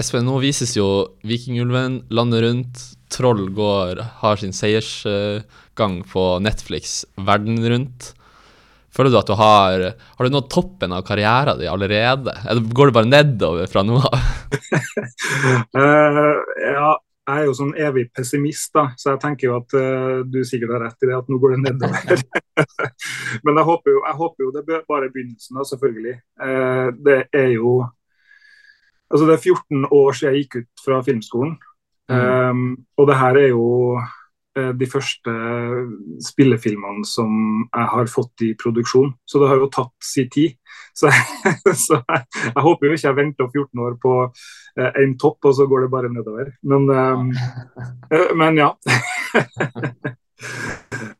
Espen, nå vises jo Vikingulven landet rundt. Troll går, har sin seiersgang på Netflix verden rundt. Føler du at du har Har du nådd toppen av karrieren din allerede? Eller går det bare nedover fra nå av? uh, ja, jeg er jo sånn evig pessimist, da, så jeg tenker jo at uh, du sikkert har rett i det, at nå går det nedover. Men jeg håper, jo, jeg håper jo det er begynnelsen, da, selvfølgelig. Uh, det er jo Altså, det er 14 år siden jeg gikk ut fra filmskolen. Mm. Um, og det her er jo uh, de første spillefilmene som jeg har fått i produksjon. Så det har jo tatt sin tid. Så, så jeg, jeg, håper jo ikke jeg venter 14 år på uh, en topp, og så går det bare nedover. Men, um, uh, men ja.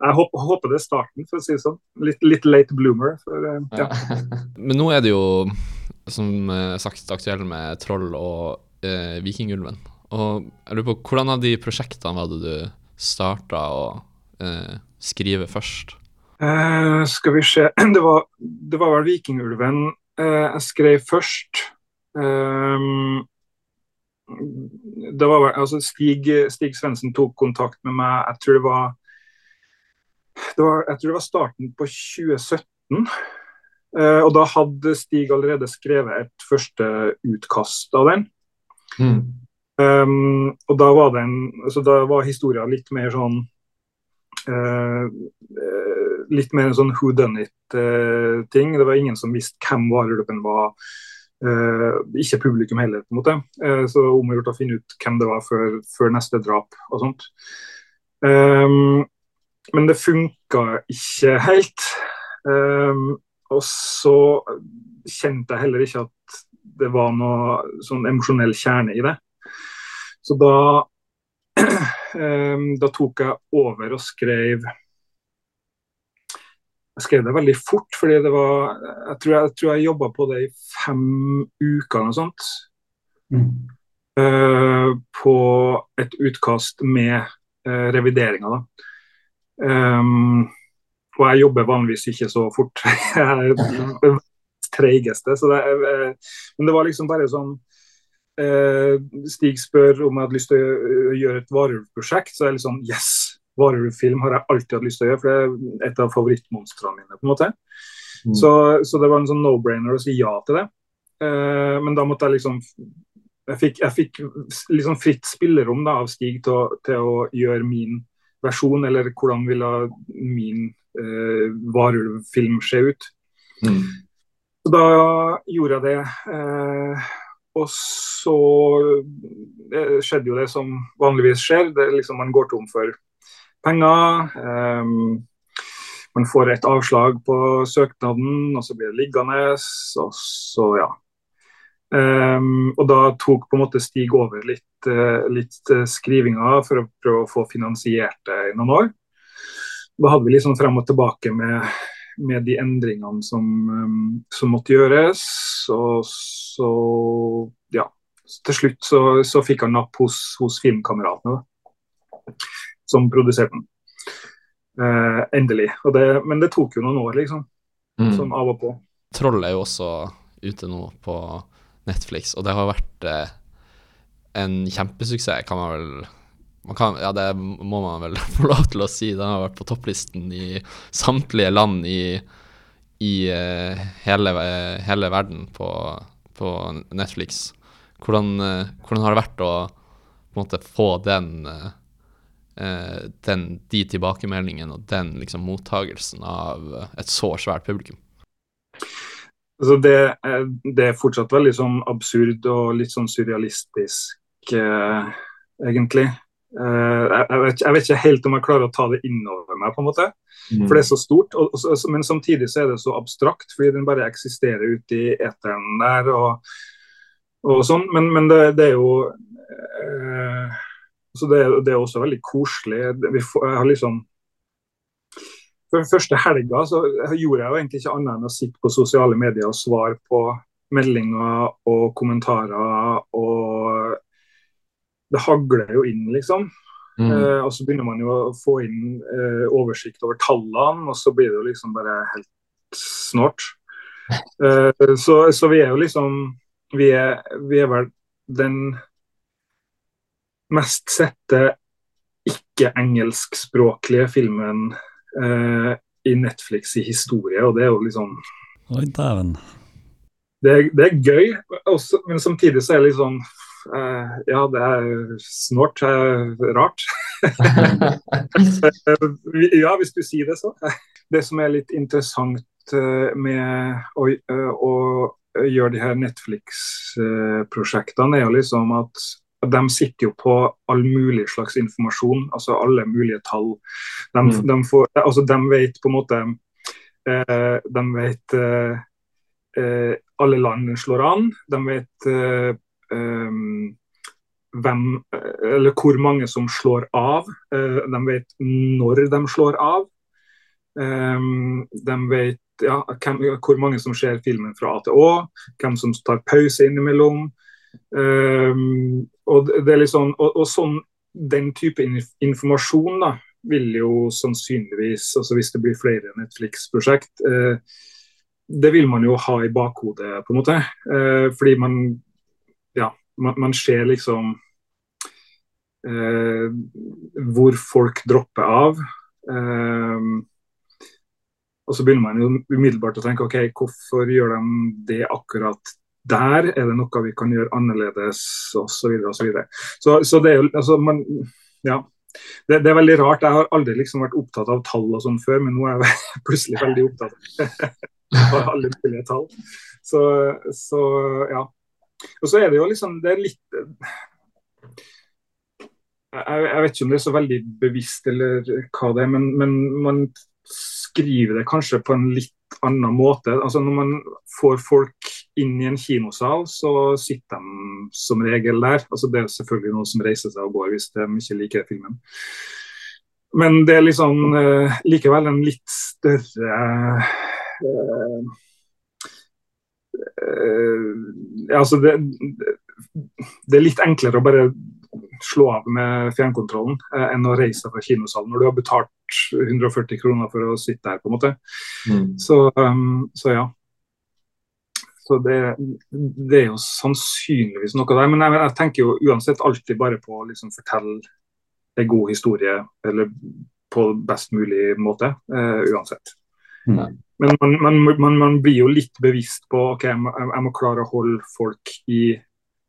jeg håper, håper, det er starten, for å si det sånn. Litt, litt late bloomer. For, ja. Men nå er det jo, som sagt, aktuell med Troll og Vikingulven. Og jeg lurer på, Hvordan av de prosjektene var det du starta å skrive først? Eh, skal vi se Det var, det var vel Vikingulven uh, jeg skrev først. Um, det var vel, altså Stig, Stig Svendsen tok kontakt med meg, jeg tror det var, det var jeg tror det var starten på 2017. Uh, og da hadde Stig allerede skrevet et første utkast av den. Mm. Um, og da var, den, altså da var historien litt mer sånn Uh, litt mer en sånn who done it-ting. det var ingen som visste hvem varulven var. Uh, ikke publikum heller, på en måte. Uh, så om å gjøre å finne ut hvem det var før, før neste drap og sånt. Um, men det funka ikke helt. Um, og så kjente jeg heller ikke at det var noe sånn emosjonell kjerne i det. Så da um, da tok jeg over og skrev jeg skrev det veldig fort, fordi det var Jeg tror jeg, jeg, jeg jobba på det i fem uker eller sånt. Mm. Uh, på et utkast med uh, revideringa, da. Um, og jeg jobber vanligvis ikke så fort. jeg er treigeste. Så det, uh, men det var liksom bare sånn Stig spør om jeg hadde lyst til å gjøre et varulvprosjekt, så er jeg liksom Yes! Varulvfilm har jeg alltid hatt lyst til å gjøre, for det er et av favorittmonstrene mine. på en måte. Mm. Så, så, det var en sånn no-brainer å si ja til det. Men da måtte jeg liksom Jeg fikk, jeg fikk liksom fritt spillerom da, av Stig til, til, å gjøre min versjon, eller hvordan ville min uh, varulvfilm se ut. Mm. Så da gjorde jeg det. Uh, og så skjedde jo det som vanligvis skjer. Det, liksom, man går tom for penger. Um, man får et avslag på søknaden, og så blir det liggende. Og så, ja. Um, og da tok på en måte Stig over litt, uh, litt skrivinga for å prøve å få finansiert det i noen år. Da hadde vi liksom frem og tilbake med, med de endringene som, um, som, måtte gjøres. Og så, ja. Til slutt så, så fikk han napp hos, hos filmkameratene. Da som produserte den. Eh, endelig. Det, men det tok jo noen år, liksom. Mm. Sånn av og på. Troll er jo også ute nå på Netflix, og det har vært eh, en kjempesuksess, kan man vel kan, Ja, det må man vel få lov til å si. Den har vært på topplisten i samtlige land i, i uh, hele, hele, verden på, på Netflix. Hvordan, hvordan, har det vært å måte få den den, de tilbakemeldingene og den liksom mottagelsen av et så svært publikum? Altså det, det, er fortsatt veldig sånn absurd og litt sånn surrealistisk, egentlig. Eh, jeg, vet, jeg, vet, ikke helt om jeg klarer å ta det innover meg, på en måte. Mm. For det er så stort. Og, og, men samtidig så er det så abstrakt, fordi den bare eksisterer ute i eteren der og, og sånn. Men, men det, det, er jo eh, så det, det, er også veldig koselig. Får, jeg har liksom for første helga så gjorde jeg jo egentlig ikke annet enn å sitte på sosiale medier og svare på meldinger og kommentarer. Og det hagler jo inn, liksom. Mm. Eh, og så begynner man jo å få inn eh, oversikt over tallene, og så blir det jo liksom bare helt snålt. Eh, så, så, vi er jo liksom vi er, vi er vel den mest sette ikke-engelskspråklige filmen eh, i Netflix i historie, og det er jo liksom Oi, dæven. Det, det, er gøy, også, men samtidig så er det litt sånn Ja, det er snålt. Eh, rart. ja, hvis du sier det, så. Det som er litt interessant eh, med å, eh, å gjøre de her Netflix-prosjektene, er jo liksom at de sitter jo på all mulig slags informasjon, altså alle mulige tall. De, mm. de, får, altså de vet på en måte eh, De vet eh, eh alle land slår an. De vet eh, eh, hvem, eller hvor mange som slår av. Eh, de vet når de slår av. de vet ja, hvem, hvor mange som ser filmen fra A til Å, hvem som tar pause innimellom. Um, og det er liksom, og, og sånn, Den type informasjon da, vil jo sannsynligvis, altså hvis det blir flere Netflix-prosjekt, eh, det vil man jo ha i bakhodet, på en måte. Eh, fordi man man, man ser liksom eh, hvor folk dropper av. Eh, og så begynner man jo umiddelbart å tenke OK, hvorfor gjør de det akkurat der er det noe vi kan gjøre annerledes, Og Så, videre, og så, videre. så Så det er jo altså, man, ja. Det, det, er veldig rart. Jeg har aldri liksom vært opptatt av tall og sånn før, men nå er jeg plutselig veldig opptatt av alle mulige tall. Så, så, ja. Og så er det jo liksom Det er litt jeg, jeg, vet ikke om det er så veldig bevisst eller hva det er, men, men man skriver det kanskje på en litt annen måte. Altså Når man får folk inn i en kinosal, så sitter de som regel der. Altså Det er selvfølgelig noen som reiser seg og går hvis de ikke liker filmen. Men det er liksom uh, likevel en litt større uh, uh, altså det, det, er litt enklere å bare slå av med fjernkontrollen enn å reise fra kinosalen når du har betalt 140 kroner for å sitte der. på en måte. Mm. Så, um, så ja. Så det, det, er jo sannsynligvis noe der. Men jeg, jeg, tenker jo uansett alltid bare på å liksom fortelle en god historie eller på best mulig måte. Uh, uansett. Mm. Men man, man, man, man, blir jo litt bevisst på ok, jeg må, jeg må, klare å holde folk i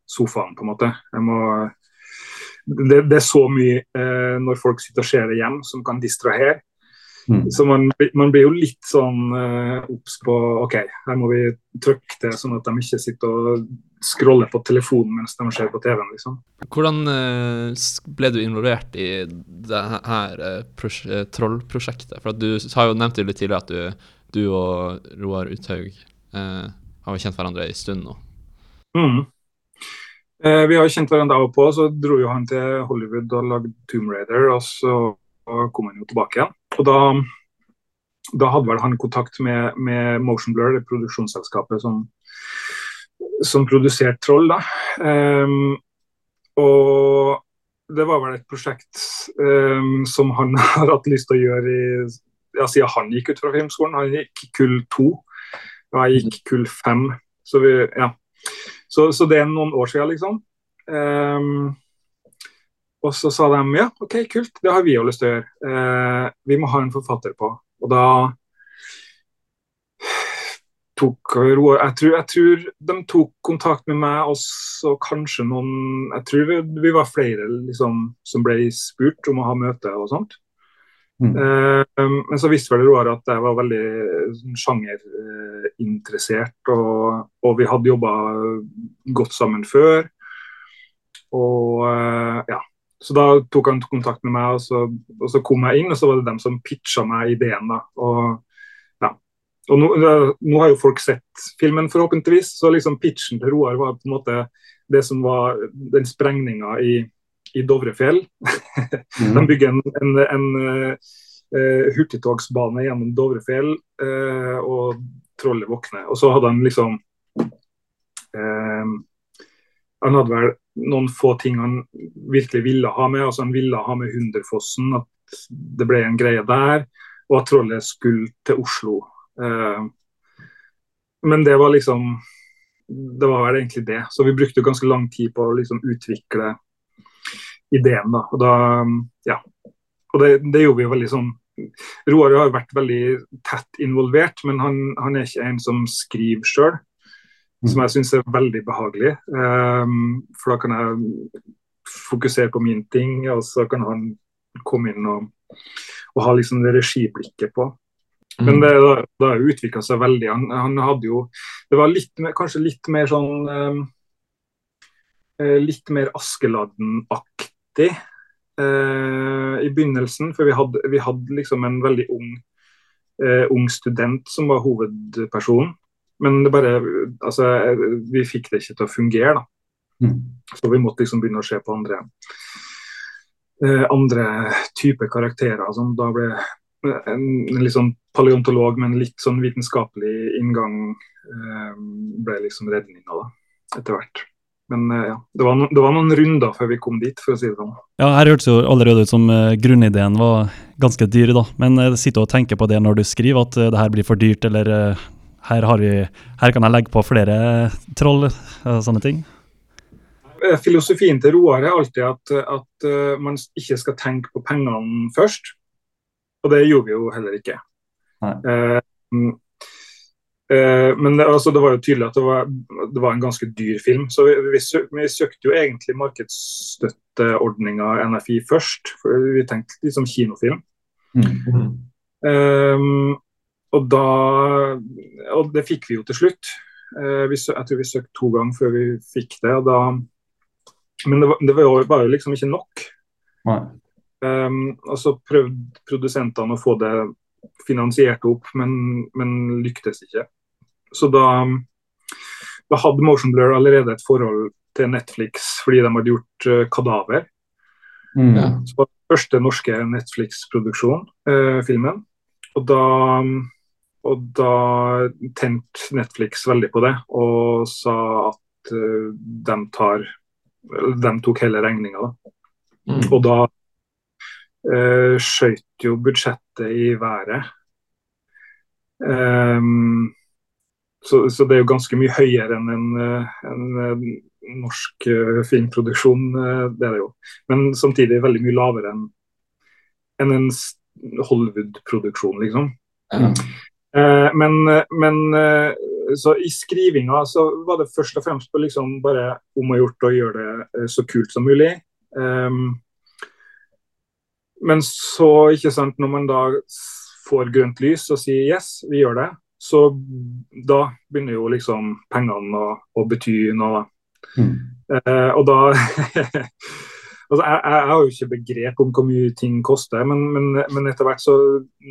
sofaen, på en måte. Må, det, det, er så mye eh, når folk sitter og ser det hjem som kan distrahere. Mm. Så man, man, blir jo litt sånn obs eh, på OK, her må vi trykke til, sånn at de ikke sitter og scroller på telefonen mens de ser på TV-en. liksom. Hvordan eh, ble du involvert i det her uh, trollprosjektet? For Du har jo nevnt litt tidligere at du, du og Roar Uthaug eh, har kjent hverandre en stund nå. Mm. vi har kjent hverandre av og på. Så dro jo han til Hollywood og lagde Tomb Raider, og så kom han jo tilbake igjen. Og da, da hadde vel han kontakt med, med, Motion Blur, det produksjonsselskapet som, som produserte Troll. da. Um, og det var vel et prosjekt um, som han har hatt lyst til å gjøre i, ja, siden han gikk ut fra filmskolen. Han gikk kull to, og jeg gikk kull fem. Så, vi, ja. så, så det er noen år siden, liksom. Um, og så sa de ja, OK, kult, det har vi jo lyst til å gjøre. Uh, vi må ha en forfatter på. Og da tok jeg, tror, jeg tror de tok kontakt med meg og så kanskje noen Jeg tror vi, vi var flere liksom, som ble spurt om å ha møte og sånt. Mm. Eh, men så visste vel Roar at jeg var veldig sånn, sjangerinteressert, og, og vi hadde jobba godt sammen før. Og eh, ja, så da tok han kontakt med meg, og så, og så, kom jeg inn, og så var det dem som pitcha meg ideen. da, og. Og nå, nå, har jo folk sett filmen, forhåpentligvis. Så liksom pitchen til Roar var på en måte det som var den sprengninga i, i Dovrefjell. Mm. De bygger en, en, en uh, hurtigtogsbane gjennom Dovrefjell, uh, og trollet våkner. Og så hadde han liksom uh, Han hadde vel noen få ting han virkelig ville ha med. altså Han ville ha med Hunderfossen, at det ble en greie der. Og at trollet skulle til Oslo. Men det var liksom det var vel egentlig det. Så vi brukte ganske lang tid på å liksom utvikle ideen. da, og da, ja, og det, det gjorde vi jo veldig sånn Roar har vært veldig tett involvert, men han, han er ikke en som skriver sjøl. Som jeg syns er veldig behagelig. Um, for da kan jeg fokusere på min ting, og så kan han komme inn og, og ha liksom det regiblikket på. Men det, da, da utvikla seg veldig. Han, han, hadde jo Det var litt, kanskje litt mer sånn um, Litt mer Askeladden-aktig uh, i begynnelsen. For vi hadde, vi hadde, liksom en veldig ung, uh, ung student som var hovedpersonen. Men det bare Altså, vi fikk det ikke til å fungere, da. Mm. Så vi måtte liksom begynne å se på andre uh, andre typer karakterer som da ble en, en litt sånn paleontolog med en litt sånn vitenskapelig inngang eh, ble liksom redninga da, etter hvert. Men eh, ja, det var, no, det var, noen runder før vi kom dit, for å si det sånn. Ja, Her hørtes jo allerede ut som uh, grunnideen var ganske dyr, da. Men uh, sitter og tenker på det når du skriver, at uh, det her blir for dyrt, eller uh, her, vi, her, kan jeg legge på flere troll, sånne ting. Filosofien til Roar er alltid at, at man ikke skal tenke på pengene først. Og det gjorde vi jo heller ikke. Nei. uh, men det, altså, det, var jo tydelig at det var, det var en ganske dyr film. Så vi, vi, søk, vi søkte jo egentlig markedsstøtteordninga NFI først. For vi tenkte liksom kinofilm. Mm. Um, og da Og det fikk vi jo til slutt. Uh, vi, jeg tror vi søkte to ganger før vi fikk det. da men det var, det var, jo, liksom ikke nok. Um, og så prøvde produsentene å få det finansiert opp, men, men lyktes ikke. Så da, da, hadde Motion Blur allerede et forhold til Netflix fordi de hadde gjort uh, 'Kadaver'. Mm. Ja. Så var den første norske Netflix-produksjon, uh, filmen. Og da, og da tente Netflix veldig på det og sa at uh, de, tar, de tok hele regninga. Mm. Og da uh, skjøt jo budsjettet i været. Um, så, så, det er jo ganske mye høyere enn en, eh, en, en norsk uh, filmproduksjon, det er det jo. Men samtidig veldig mye lavere enn en, en Hollywood-produksjon, liksom. Mm. Men, men så i skrivinga så var det først og fremst på liksom bare om å gjort å gjøre det så kult som mulig. Um, men så, ikke sant, når man da får grønt lys og sier yes, vi gjør det, så da begynner jo liksom pengene å, å bety noe. Mm. Eh, og da altså jeg, jeg, har jo ikke begrep om hvor mye ting koster, men, men, men, etter hvert så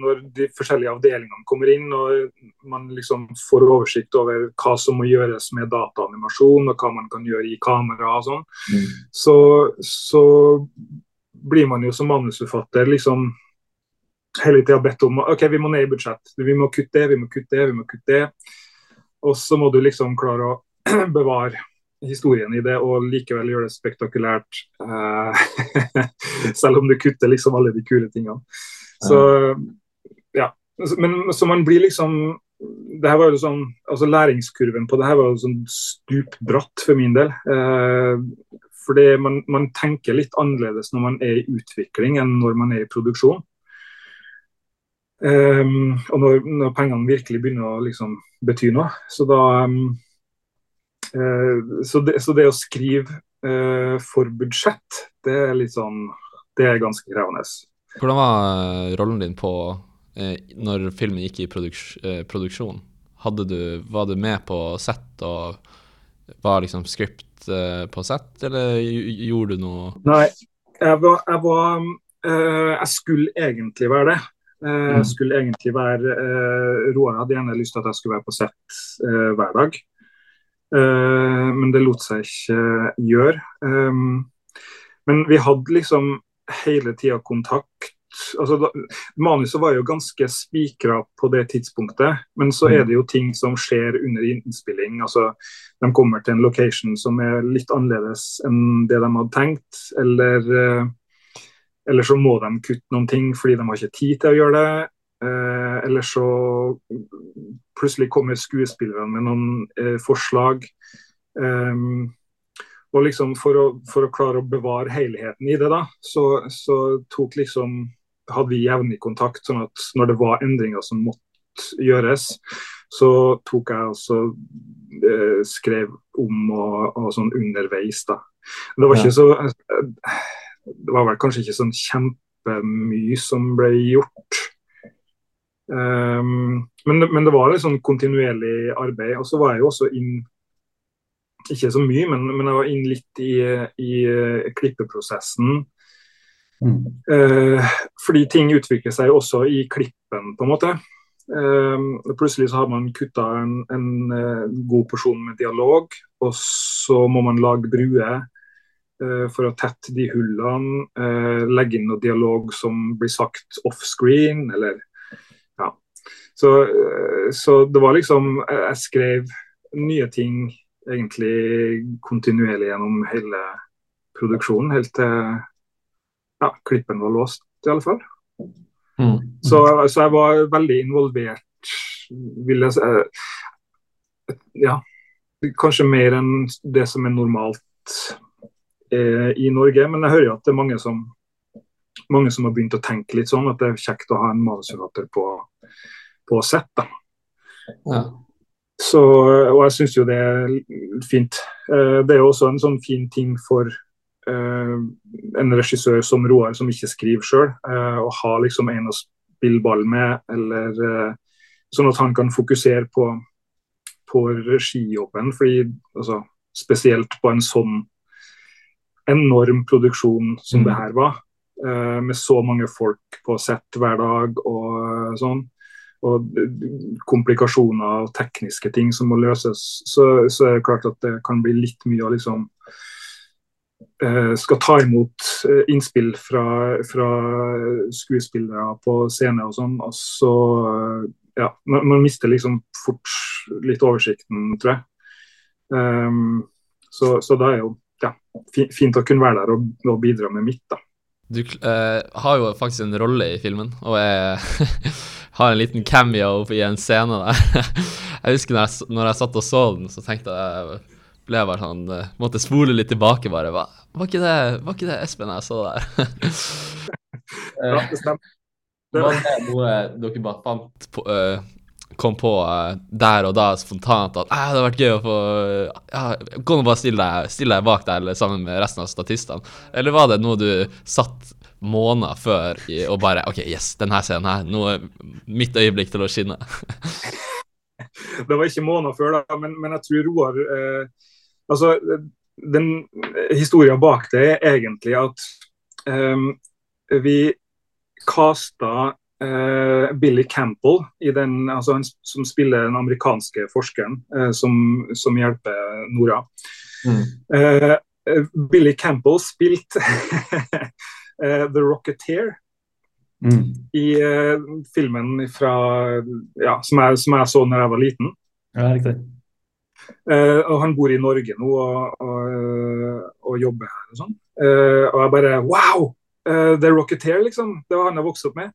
når de forskjellige avdelingene kommer inn og man liksom får oversikt over hva som må gjøres med dataanimasjon og hva man kan gjøre i kamera og sånn, mm. så, så blir man jo som manusforfatter liksom hele tida bedt om OK, vi må ned i budsjett. Vi må kutte det, vi må kutte det, vi må kutte det. Og så må du liksom klare å bevare historien i det og likevel gjøre det spektakulært. Uh, selv om du kutter liksom alle de kule tingene. Så ja. Men så man blir liksom det her var jo sånn, altså Læringskurven på det her var jo sånn stupbratt for min del. Eh, fordi man, man, tenker litt annerledes når man er i utvikling enn når man er i produksjon. Um, og når, når, pengene virkelig begynner å liksom, bety noe. Så, da, um, uh, så, det, så det, å skrive uh, for budsjett, det er litt sånn Det er ganske krevende. Hvordan var eh, rollen din på uh, når filmen gikk i produks produksjon? Du, var du med på sett og var liksom script på sett, eller gjorde du noe Nei, jeg var, jeg, var, jeg skulle egentlig være det. Uh, mm. Jeg skulle egentlig være Roar hadde gjerne lyst til at jeg skulle være på sett hver dag. men det lot seg ikke gjøre. Um, men vi hadde liksom hele tida kontakt altså, Manuset var jo ganske spikra på det tidspunktet, men så er mm. det jo ting som skjer under innspilling. altså De kommer til en location som er litt annerledes enn det de hadde tenkt. Eller, eh, eller så må de kutte noen ting fordi de har ikke tid til å gjøre det. Eh, eller så plutselig kommer skuespillerne med noen eh, forslag. Um, og liksom for å, for å, klare å bevare helheten i det, da, så, så tok liksom hadde vi jevnlig kontakt. sånn at når det var endringer som måtte gjøres, så tok jeg også eh, skrev om og, og, sånn underveis, da. Det var ikke så Det var vel kanskje ikke sånn kjempemye som ble gjort. Um, men, men, det var et sånn kontinuerlig arbeid. Og så var jeg jo også inn Ikke så mye, men, men jeg var inn litt i, i uh, klippeprosessen. Mm. Uh, fordi ting utvikler seg også i klippen, på en måte. Uh, plutselig så har man kutta en, en uh, god porsjon med dialog, og så må man lage bruer for å tette de hullene. legge inn noe dialog som blir sagt offscreen, eller så, eh, så, det var liksom Jeg skrev nye ting egentlig kontinuerlig gjennom hele produksjonen, helt til ja, klippen var låst, i alle fall. Mm. Så, så, jeg var veldig involvert, vil jeg si. Ja, kanskje mer enn det som er normalt eh, i Norge. Men jeg hører jo at det er mange som, mange som har begynt å tenke litt sånn, at det er kjekt å ha en manusforfatter på på sett. da. Ja. Så, og jeg syns jo det er fint. Eh, det er jo også en sånn fin ting for uh, en regissør som Roar, som ikke skriver sjøl, uh, eh, å ha liksom en å spille ball med, eller uh, sånn at han kan fokusere på, på regijobben. fordi altså, Spesielt på en sånn enorm produksjon som mm. det her var, med så mange folk på sett hver dag og sånn og komplikasjoner og tekniske ting som må løses, så, så, er det klart at det kan bli litt mye å liksom eh, skal ta imot eh, innspill fra, fra, skuespillere på scene og sånn. Og så eh, ja, man, man, mister liksom fort litt oversikten, tror jeg. Um, så, så da er jo ja, fint å kunne være der og, og bidra med mitt, da. Du uh, har jo faktisk en rolle i filmen, og jeg har en liten cameo i en scene der. jeg husker når jeg, når jeg satt og så den, så tenkte jeg ble jeg bare sånn uh, Måtte spole litt tilbake, bare. Var, var, ikke, det, var ikke det Espen jeg så der? ja, det stemmer. Var det noe dere bare fant på, uh, kom på uh, der og da spontant at ah, det hadde vært gøy å få ja, Gå nå bare still deg, still deg bak der sammen med resten av statistene. Eller var det noe du satt måneder før i, og bare OK, yes, denne scenen her, nå er mitt øyeblikk til å skinne. det var ikke måneder før, da, men, men jeg tror Roar eh, Altså, den historien bak det er egentlig at eh, vi casta eh, Billy Campbell, den, altså han som spiller den amerikanske forskeren eh, som, som, hjelper Nora. Mm. Eh, Billy Campbell spilte uh, The Rocketeer. Mm. I uh, filmen fra, ja, som, jeg, som, jeg, så da jeg var liten. Ja, riktig. Uh, og han bor i Norge nå og, og, og jobber her og sånn. og jeg bare Wow! The Rocketeer, liksom. Det var han jeg vokste opp med.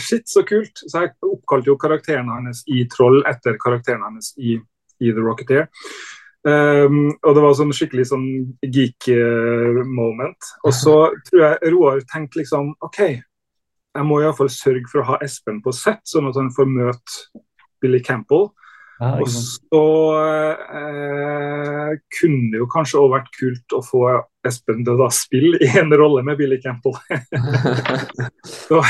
Shit, så kult. Så jeg oppkalte jo karakteren hans i Troll etter karakteren hans i, i The Rocketeer. Um, og det var sånn skikkelig sånn geek-moment. Og så tror jeg Roar tenkte liksom OK, jeg må iallfall sørge for å ha Espen på sett, sånn at han får møte Billy Campbell. Ja, og så eh, kunne det jo kanskje òg vært kult å få Espen til å da spille i en rolle med Billy Campbell. så,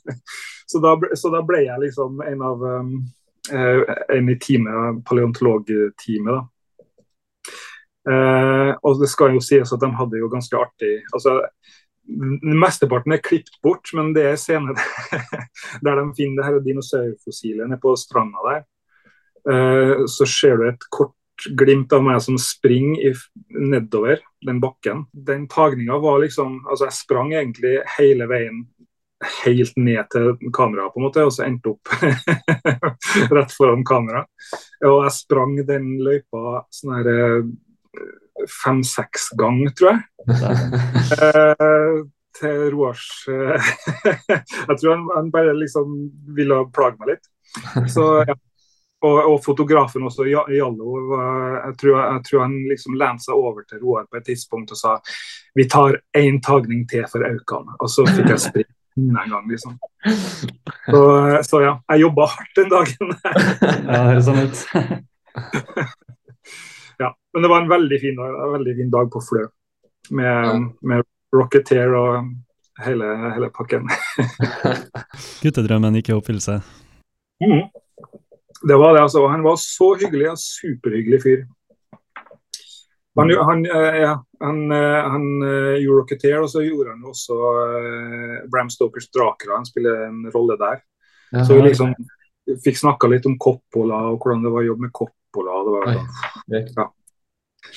så, da ble, så, da ble, jeg liksom en av um, en i teamet, paleontologteamet. da. Uh, og det skal jo sies at de hadde jo ganske artig altså Mesteparten er klippet bort, men det er scener der de finner det her dinosaurfossilet nede på stranda der. Uh, så ser du et kort glimt av meg som springer nedover den bakken. Den tagninga var liksom Altså, jeg sprang egentlig hele veien helt ned til kameraet, på en måte, og så endte opp rett foran kamera. Og jeg sprang den løypa sånn her eh, fem-seks ganger, tror jeg. eh, til Roars Jeg tror han, bare liksom ville plage meg litt. Så ja. Og, og, fotografen også, Jallo, jeg tror, jeg tror han liksom lente seg over til Roar på et tidspunkt og sa vi tar én tagning til for Aukan. Og så fikk jeg springe en gang, liksom. Så, så ja, jeg jobba hardt den dagen. ja, det høres sånn ut. ja, men det var en veldig fin dag, veldig fin dag på Flø. Med, med Rocketeer og hele, hele pakken. Guttedrømmen gikk i oppfyllelse? Mm. Det var det, altså. Han var så hyggelig. En superhyggelig fyr. Han, han, eh, ja, han, eh, han uh, gjorde Rocketeer, og så gjorde han også uh, Bram Stokers 'Dracula'. Han spiller en rolle der. Jaha. Så vi liksom fikk snakka litt om Coppola og hvordan det var å jobbe med Coppola. Det var, ja.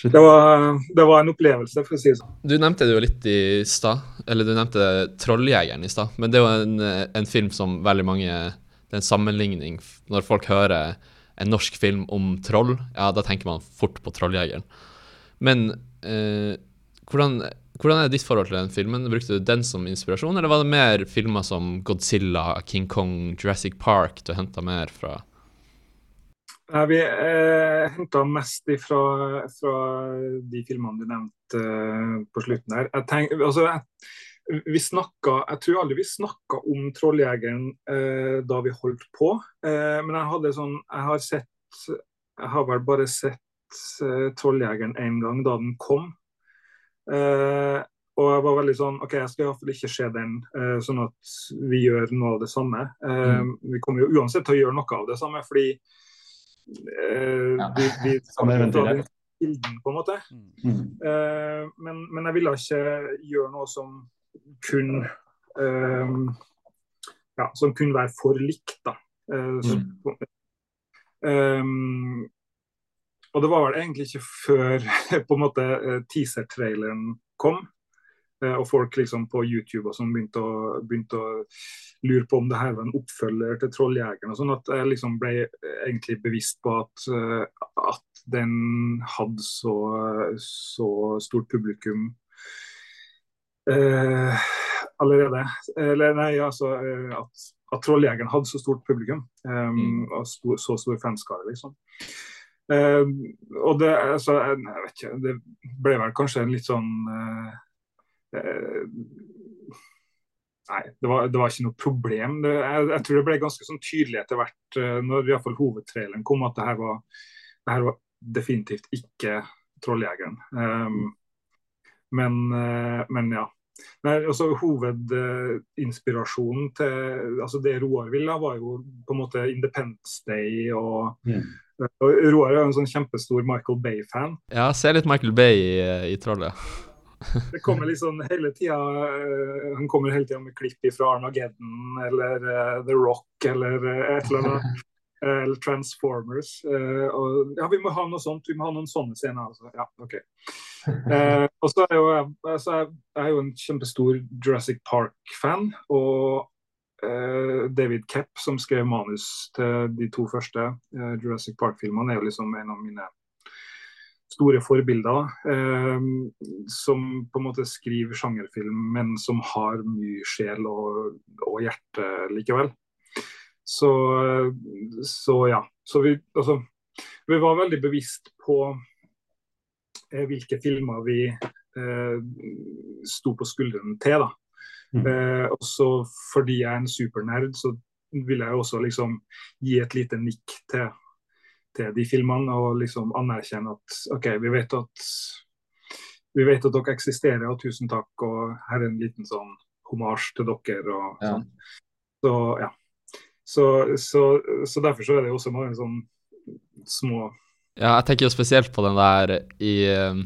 det, var, det var, en opplevelse, for å si det sånn. Du nevnte det jo litt i stad, eller du nevnte 'Trolljegeren' i stad. Men det er jo en, en film som veldig mange Det er en sammenligning når folk hører en norsk film om troll, ja, da tenker man fort på 'Trolljegeren'. Men eh, hvordan, hvordan, er ditt forhold til den filmen? Brukte du den som inspirasjon, eller var det mer filmer som Godzilla, King Kong, Jurassic Park du henta mer fra? Nei, vi eh, henta mest ifra, fra de filmene du nevnte eh, på slutten her. Jeg, tenk, altså, jeg, vi snakket, jeg tror aldri vi snakka om 'Trolljegeren' eh, da vi holdt på. Eh, men jeg hadde sånn Jeg har sett Jeg har vel bare sett eh, 'Trolljegeren' en gang da den kom. Uh, og jeg var veldig sånn OK, jeg skal iallfall ikke se den, uh, sånn at vi gjør noe av det samme. Uh, mm. Vi kommer jo uansett til å gjøre noe av det samme, fordi ja. vi, vi den kilden, på en måte. Mm. men, men, jeg ville ikke gjøre noe som kun ja, som kunne være for likt, da. Mm. um, og det var vel egentlig ikke før på en måte eh, teaser-traileren kom, eh, og folk liksom på YouTube og sånn begynte, begynte, å lure på om det her var en oppfølger til 'Trolljegeren'. og sånn, At jeg liksom ble eh, egentlig bevisst på at, at den hadde så, så stort publikum eh, allerede. Eller nei, altså at, at 'Trolljegeren' hadde så stort publikum um, mm. og stor, så stor fanskare, liksom. Uh, og det, altså, jeg, jeg, vet ikke, det ble vel kanskje en litt sånn uh, uh, Nei, det var, det var, ikke noe problem. Det, jeg, jeg, tror det ble ganske sånn tydelig etter hvert, når i hvert fall hovedtraileren kom, at det her var, det her var definitivt ikke Trolljegeren. Um, men, men, ja. Nei, altså Hovedinspirasjonen til altså det Roar ville, var jo på en måte Independence Day og mm. Og Roar er en sånn kjempestor Michael Bay-fan. Ja, ser litt Michael Bay i, i Trollet. det kommer liksom hele tida uh, Han kommer hele tida med klipp fra Armageddon eller uh, The Rock eller uh, et eller annet. eller Transformers. og ja, vi må ha noe sånt. Vi må ha noen sånne scener. Altså. Ja, OK. og så er jo altså, jeg, er jo en kjempestor Jurassic Park-fan. Og Eh, David Kepp, som skrev manus til de to første eh, Jurassic Park-filmene, er jo liksom en av mine store forbilder. Uh, som på en måte skriver sjangerfilm, men som har mye sjel og, og hjerte likevel. Så, så ja. Så vi, altså, vi var veldig bevisst på hvilke filmer vi sto på skuldrene til. da. Mm. Eh, også fordi jeg er en supernerd, så vil jeg også liksom gi et lite nikk til, til de filmene og liksom anerkjenne at OK, vi vet at vi vet at dere eksisterer, og tusen takk. Og her er en liten sånn homasj til dere. og ja. sånn. Så ja. Så, så, så, derfor så er det også mange sånn små Ja, jeg tenker jo spesielt på den der i um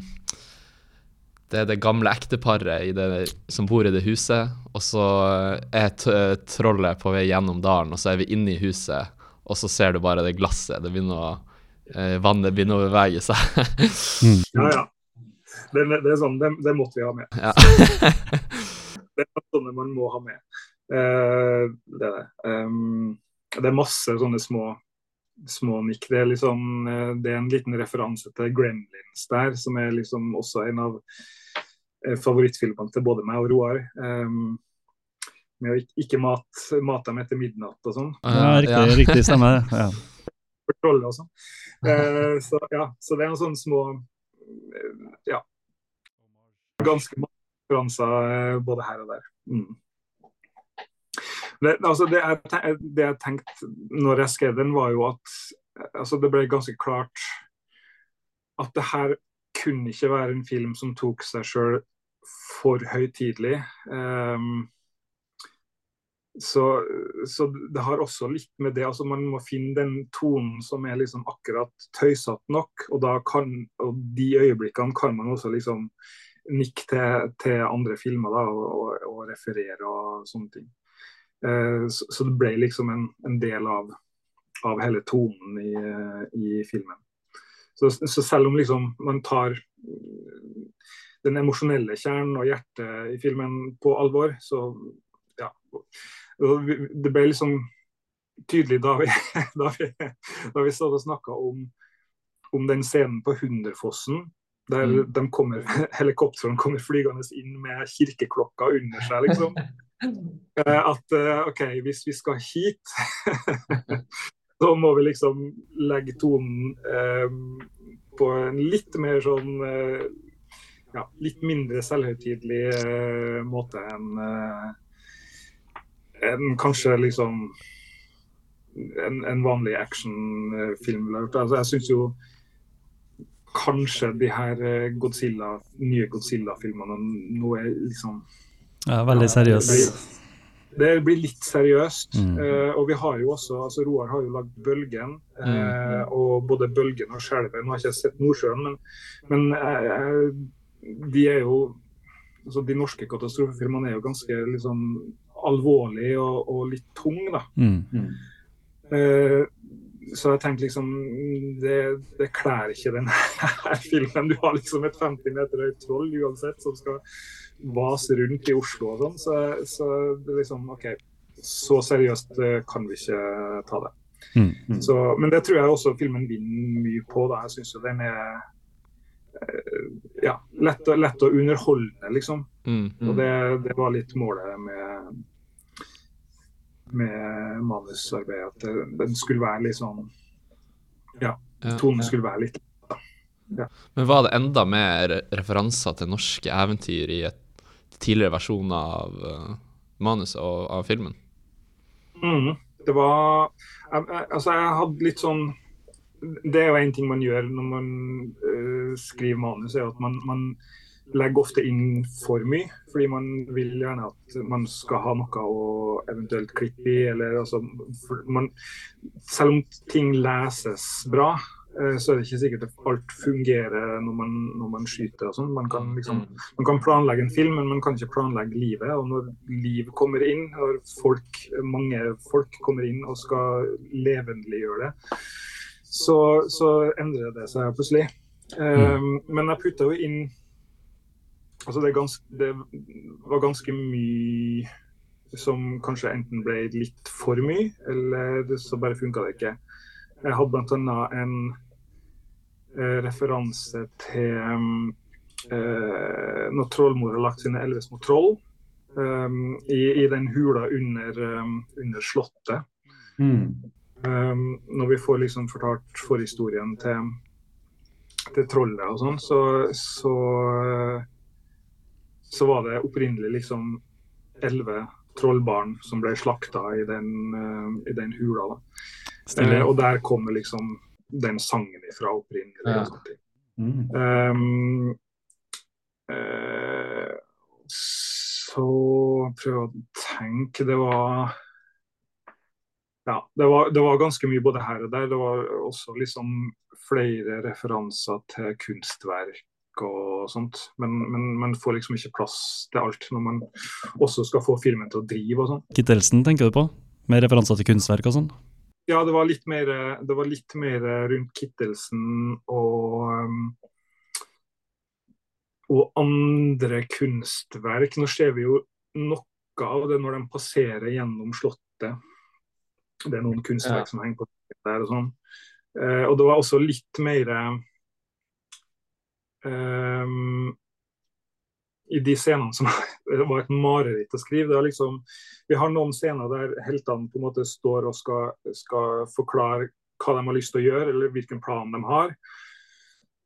det er det gamle ekteparet som bor i det huset, og så er trollet på vei gjennom dalen, og så er vi inne i huset, og så ser du bare det glasset. Det begynner å, eh, vannet begynner å bevege seg. mm. Ja, ja. Det, det, er sånn, det, det, måtte vi ha med. Ja. det er sånne man må ha med. Uh, det er det. Um, det er masse sånne små små nikk. Det er, liksom, det er en liten referanse til Gremlins der, som er liksom også en av favorittfilmene til både meg og Roar. Um, med å ikke mat, mate dem etter midnatt og sånn. Ja, riktig, ja. riktig det Ja. Og sånn. Uh, så, ja, så det er noen sånne små uh, Ja. Ganske mange referanser uh, både her og der. Mm. Det, altså det, jeg, det jeg tenkte når jeg skrev den, var jo at altså det ble ganske klart at det her kunne ikke være en film som tok seg sjøl for høytidelig. Um, så, så, det har også litt med det altså Man må finne den tonen som er liksom akkurat tøysete nok. Og, kan, og de øyeblikkene kan man også liksom nikke til, til andre filmer da, og, og, og, referere og sånne ting. Uh, så, det ble liksom en, en del av, av, hele tonen i, i filmen. Så, så, selv om liksom man tar den emosjonelle kjernen og hjertet i filmen på alvor, så ja. Det ble liksom tydelig da vi, da vi, da vi og snakka om, om, den scenen på Hunderfossen. Der mm. de kommer, helikoptrene kommer flygende inn med kirkeklokka under seg, liksom. Eh, at eh, OK, hvis vi skal hit, så må vi liksom legge tonen eh, på en litt mer sånn ja, litt mindre selvhøytidelig måte enn en kanskje liksom en, en vanlig actionfilm. Altså, jeg syns jo kanskje de her Godzilla, nye Godzilla-filmene nå er liksom Ja, veldig seriøst. Det, det blir litt seriøst. Mm. Uh, og vi har jo også altså Roar har jo lagd 'Bølgen', uh, mm. og både 'Bølgen' og 'Skjelvet'. Nå har jeg ikke sett 'Nordsjøen', men, men uh, de er jo altså De norske katastrofefilmene er jo ganske liksom alvorlige og, og litt tung. da. Mm. Så jeg tenkte liksom Det, det kler ikke denne filmen. Du har liksom et 50 meter høyt troll uansett som skal vase rundt i Oslo og sånn. Så, så det er liksom OK, så seriøst uh, kan vi ikke ta det. Mm. Mm. Så, men det tror jeg også filmen vinner mye på. da. Jeg syns jo den er uh, ja, lett, lett å underholde, liksom. Mm. Og det, det, var litt målet med med manusarbeidet. At den skulle være litt sånn Ja, tonen skulle være litt ja. Men var det enda mer referanser til norske eventyr i et tidligere versjon av uh, manuset og av filmen? Mm, det var Altså, jeg hadde litt sånn Det er jo en ting man gjør når man uh, skriver manus, er at man, man legger ofte inn for mye. Fordi man vil gjerne at man skal ha noe å eventuelt klippe i. Eller, altså, man, selv om ting leses bra, eh, så er det ikke sikkert at alt fungerer når man, når man skyter. Sånn. Man, kan liksom, man kan planlegge en film, men man kan ikke planlegge livet. Og når liv kommer inn, når folk, mange folk kommer inn og skal levendeliggjøre det, så, så endrer det seg plutselig. Um, men jeg putter jo inn Altså det, gans, det, var ganske mye som kanskje enten ble litt for mye, eller så bare funka det ikke. Jeg hadde bl.a. en eh, referanse til eh, når trollmor har lagt sine elleve små troll um, i, i, den hula under, um, under slottet. Mm. Um, når vi får liksom fortalt forhistorien til, til trollet og sånn, så, så så var det opprinnelig liksom elleve trollbarn som ble slakta i den, uh, i den hula. Uh, og der kommer liksom den sangen ifra opprinnelig. Ja. Mm. Um, uh, så prøv å tenke Det var ja, det var, det var, ganske mye både her og der. Det var også liksom flere referanser til kunstverk og sånt. Men, men man får liksom ikke plass til alt når man også skal få filmen til å drive og sånn. Kittelsen tenker du på? Med referanser til kunstverk og sånn? Ja, det var litt mer, det var litt mer rundt Kittelsen og um, og andre kunstverk. Nå ser vi jo noe av det når de passerer gjennom Slottet. Det er noen kunstverk ja. som henger på der og sånn. Uh, og det var også litt mer Um, i de scenene som var et mareritt å skrive. Det liksom, vi har noen scener der heltene på en måte står og skal, skal forklare hva de har lyst til å gjøre, eller hvilken plan de har.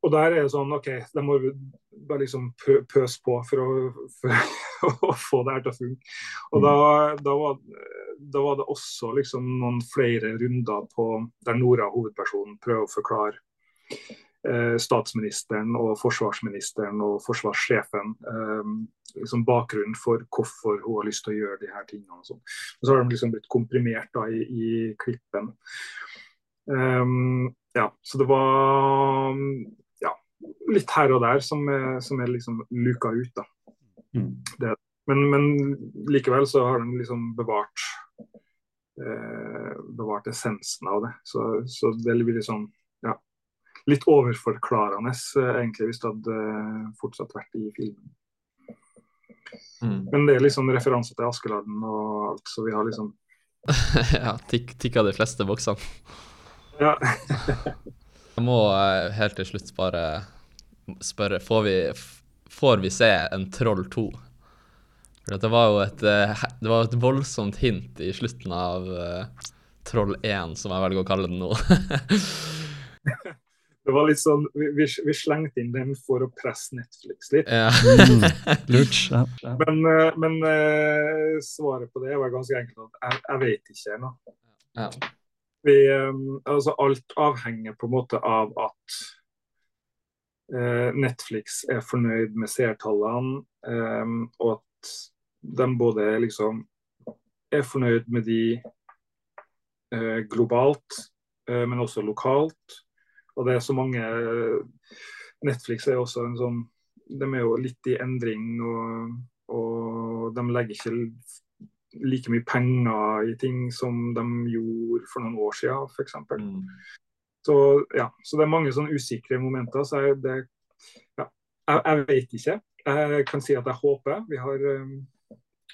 Og der er det sånn OK, de må bare liksom pøse på for å, for å få det her til å funke. Og da, da, var, da, var, det også liksom noen flere runder på der Nora, hovedpersonen, prøver å forklare statsministeren og forsvarsministeren og forsvarssjefen eh, liksom bakgrunnen for hvorfor hun har lyst til å gjøre de her tingene. Og sånn. så har de liksom blitt komprimert da i, i klippen. Um, ja, så det var ja, litt her og der som er, som er liksom luka ut. da. Mm. Det, men, men, likevel så har de liksom bevart eh, bevart essensen av det. Så, så det blir litt sånn ja, litt overforklarende eh, egentlig hvis det hadde eh, fortsatt vært i filmen. Mm. Men det er liksom referanse til Askeladden og alt, så vi har liksom Ja, tikk, tikka de fleste boksene. Ja. Jeg må eh, helt til slutt bare spørre Får vi, får vi se en Troll 2? For det var jo et, det var et voldsomt hint i slutten av Troll 1, som jeg velger å kalle den nå. det var litt sånn vi, vi, slengte inn den for å presse Netflix litt. Ja. mm, lurt. Ja. Men, men uh, svaret på det var ganske enkelt. Jeg, jeg vet ikke ennå. Ja. altså alt avhenger på en måte av at Eh, Netflix er fornøyd med seertallene, eh, og at de både liksom er fornøyd med de eh, globalt, men også lokalt. Og det er så mange Netflix er også en sånn De er jo litt i endring, og, og de legger ikke like mye penger i ting som de gjorde for noen år siden, f.eks. Mm. Så, ja, så det er mange sånne usikre momenter. Så jeg, det, ja, jeg, jeg, vet ikke. Jeg kan si at jeg håper. Vi har, um,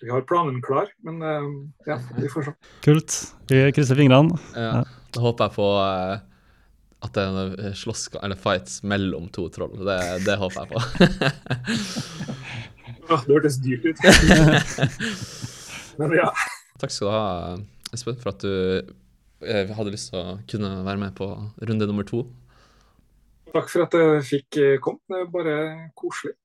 vi har planen klar, men um, ja, vi får se. Kult. Vi krysser fingrene. Ja, da håper jeg på uh, at det er slåss eller fights mellom to troll. Det, det håper jeg på. oh, det hørtes dyrt ut. men ja. Takk skal du ha, Espen, for at du hadde lyst til å kunne være med på runde nummer to. Takk for at jeg fikk komme. Det er bare koselig.